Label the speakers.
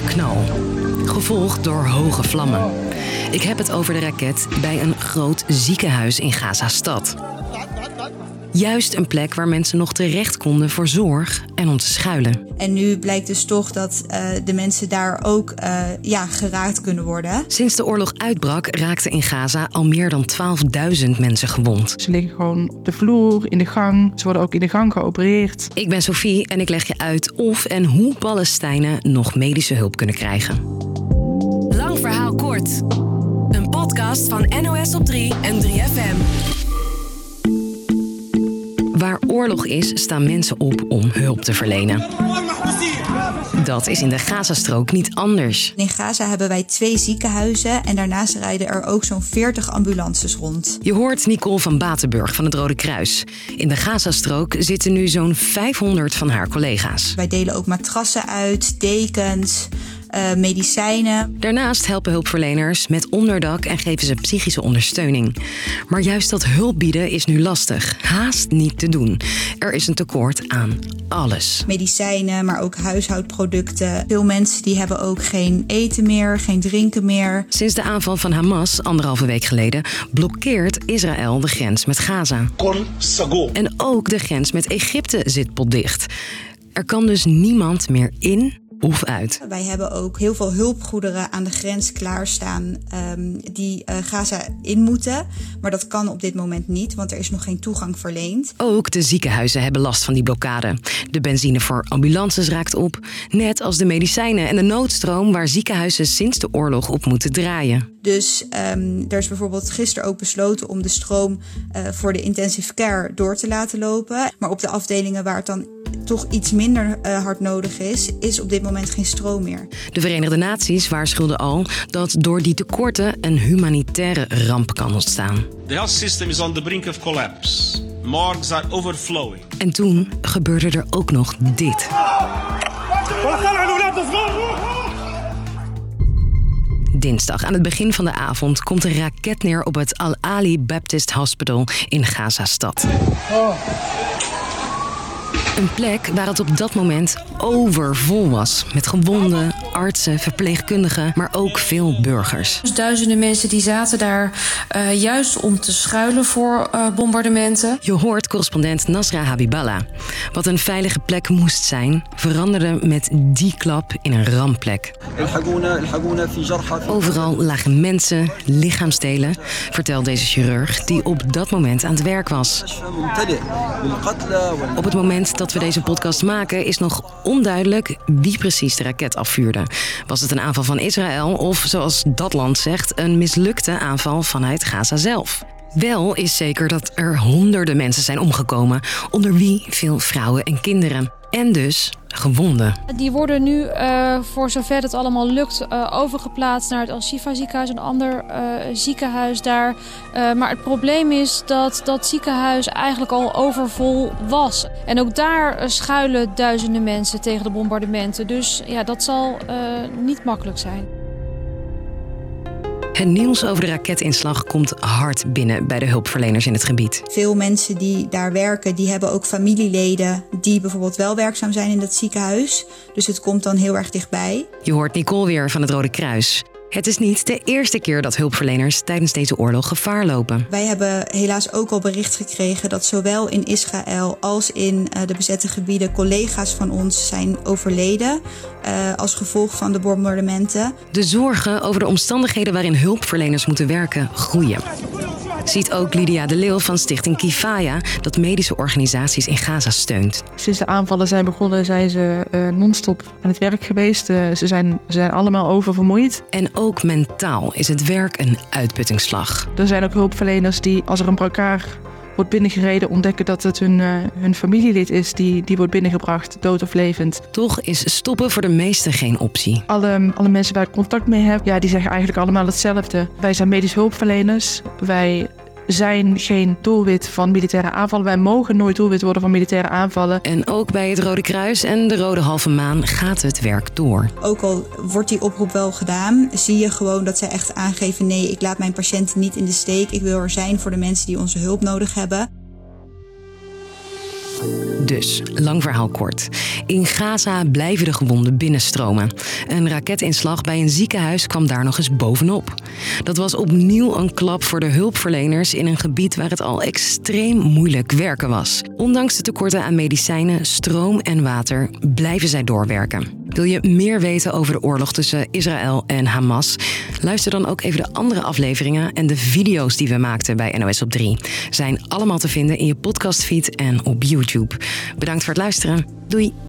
Speaker 1: knal, gevolgd door hoge vlammen. Ik heb het over de raket bij een groot ziekenhuis in Gaza-stad. Juist een plek waar mensen nog terecht konden voor zorg en om te schuilen.
Speaker 2: En nu blijkt dus toch dat uh, de mensen daar ook uh, ja, geraakt kunnen worden.
Speaker 1: Sinds de oorlog uitbrak raakten in Gaza al meer dan 12.000 mensen gewond.
Speaker 3: Ze liggen gewoon op de vloer, in de gang. Ze worden ook in de gang geopereerd.
Speaker 1: Ik ben Sophie en ik leg je uit of en hoe Palestijnen nog medische hulp kunnen krijgen. Lang verhaal kort. Een podcast van NOS op 3 en 3FM. Waar oorlog is, staan mensen op om hulp te verlenen. Dat is in de Gazastrook niet anders.
Speaker 2: In Gaza hebben wij twee ziekenhuizen en daarnaast rijden er ook zo'n 40 ambulances rond.
Speaker 1: Je hoort Nicole van Batenburg van het Rode Kruis. In de Gazastrook zitten nu zo'n 500 van haar collega's.
Speaker 2: Wij delen ook matrassen uit, dekens, uh, medicijnen.
Speaker 1: Daarnaast helpen hulpverleners met onderdak en geven ze psychische ondersteuning. Maar juist dat hulp bieden is nu lastig, haast niet te doen. Er is een tekort aan alles.
Speaker 2: Medicijnen, maar ook huishoudproducten. Veel mensen die hebben ook geen eten meer, geen drinken meer.
Speaker 1: Sinds de aanval van Hamas anderhalve week geleden blokkeert Israël de grens met Gaza. En ook de grens met Egypte zit potdicht. Er kan dus niemand meer in of uit.
Speaker 2: Wij hebben ook heel veel hulpgoederen aan de grens klaarstaan um, die uh, Gaza in moeten. Maar dat kan op dit moment niet, want er is nog geen toegang verleend.
Speaker 1: Ook de ziekenhuizen hebben last van die blokkade. De benzine voor ambulances raakt op, net als de medicijnen en de noodstroom waar ziekenhuizen sinds de oorlog op moeten draaien.
Speaker 2: Dus um, er is bijvoorbeeld gisteren ook besloten om de stroom uh, voor de intensive care door te laten lopen. Maar op de afdelingen waar het dan toch iets minder uh, hard nodig is, is op dit moment geen stroom meer.
Speaker 1: De Verenigde Naties waarschuwden al dat door die tekorten een humanitaire ramp kan ontstaan.
Speaker 4: The health system is on the brink of collapse. Morgues are overflowing.
Speaker 1: En toen gebeurde er ook nog dit. Dinsdag aan het begin van de avond komt een raket neer op het Al-Ali Baptist Hospital in Gaza-stad. Een plek waar het op dat moment overvol was. Met gewonden, artsen, verpleegkundigen, maar ook veel burgers.
Speaker 5: Dus duizenden mensen die zaten daar uh, juist om te schuilen voor uh, bombardementen.
Speaker 1: Je hoort correspondent Nasra Habiballah. Wat een veilige plek moest zijn, veranderde met die klap in een rampplek. Overal lagen mensen, lichaamsdelen, vertelt deze chirurg die op dat moment aan het werk was. Op het moment dat we deze podcast maken is nog onduidelijk wie precies de raket afvuurde. Was het een aanval van Israël of, zoals dat land zegt, een mislukte aanval vanuit Gaza zelf? Wel is zeker dat er honderden mensen zijn omgekomen, onder wie veel vrouwen en kinderen. En dus gewonden.
Speaker 6: Die worden nu, uh, voor zover het allemaal lukt, uh, overgeplaatst naar het Al-Shifa ziekenhuis, een ander uh, ziekenhuis daar. maar het probleem is dat dat ziekenhuis eigenlijk al overvol was. En ook daar schuilen duizenden mensen tegen de bombardementen. Dus ja, dat zal niet makkelijk zijn.
Speaker 1: Het nieuws over de raketinslag komt hard binnen bij de hulpverleners in het gebied.
Speaker 2: Veel mensen die daar werken, die hebben ook familieleden die bijvoorbeeld wel werkzaam zijn in dat ziekenhuis. Dus het komt dan heel erg dichtbij.
Speaker 1: Je hoort Nicole weer van het Rode Kruis. Het is niet de eerste keer dat hulpverleners tijdens deze oorlog gevaar lopen.
Speaker 2: Wij hebben helaas ook al bericht gekregen dat zowel in Israël als in de bezette gebieden collega's van ons zijn overleden uh, als gevolg van de bombardementen.
Speaker 1: De zorgen over de omstandigheden waarin hulpverleners moeten werken groeien. Ziet ook Lydia de Leeuw van Stichting Kifaya dat medische organisaties in Gaza steunt.
Speaker 3: Sinds de aanvallen zijn begonnen zijn ze uh, non-stop aan het werk geweest. Uh, ze, zijn, ze zijn allemaal oververmoeid.
Speaker 1: En ook mentaal is het werk een uitputtingsslag.
Speaker 3: Er zijn ook hulpverleners die als er een brancard wordt binnengereden, ontdekken dat het hun, uh, hun familielid is die, die wordt binnengebracht, dood of levend.
Speaker 1: Toch is stoppen voor de meesten geen optie.
Speaker 3: Alle, alle mensen waar ik contact mee heb, ja, die zeggen eigenlijk allemaal hetzelfde. Wij zijn medisch hulpverleners. Wij zijn geen doelwit van militaire aanvallen. Wij mogen nooit doelwit worden van militaire aanvallen.
Speaker 1: En ook bij het Rode Kruis en de Rode Halve Maan gaat het werk door.
Speaker 2: Ook al wordt die oproep wel gedaan, zie je gewoon dat zij echt aangeven: nee, ik laat mijn patiënten niet in de steek. Ik wil er zijn voor de mensen die onze hulp nodig hebben.
Speaker 1: Dus, lang verhaal kort. In Gaza blijven de gewonden binnenstromen. Een raketinslag bij een ziekenhuis kwam daar nog eens bovenop. Dat was opnieuw een klap voor de hulpverleners in een gebied waar het al extreem moeilijk werken was. Ondanks de tekorten aan medicijnen, stroom en water blijven zij doorwerken. Wil je meer weten over de oorlog tussen Israël en Hamas? Luister dan ook even de andere afleveringen en de video's die we maakten bij NOS op 3. Zijn allemaal te vinden in je podcastfeed en op YouTube. Bedankt voor het luisteren. Doei!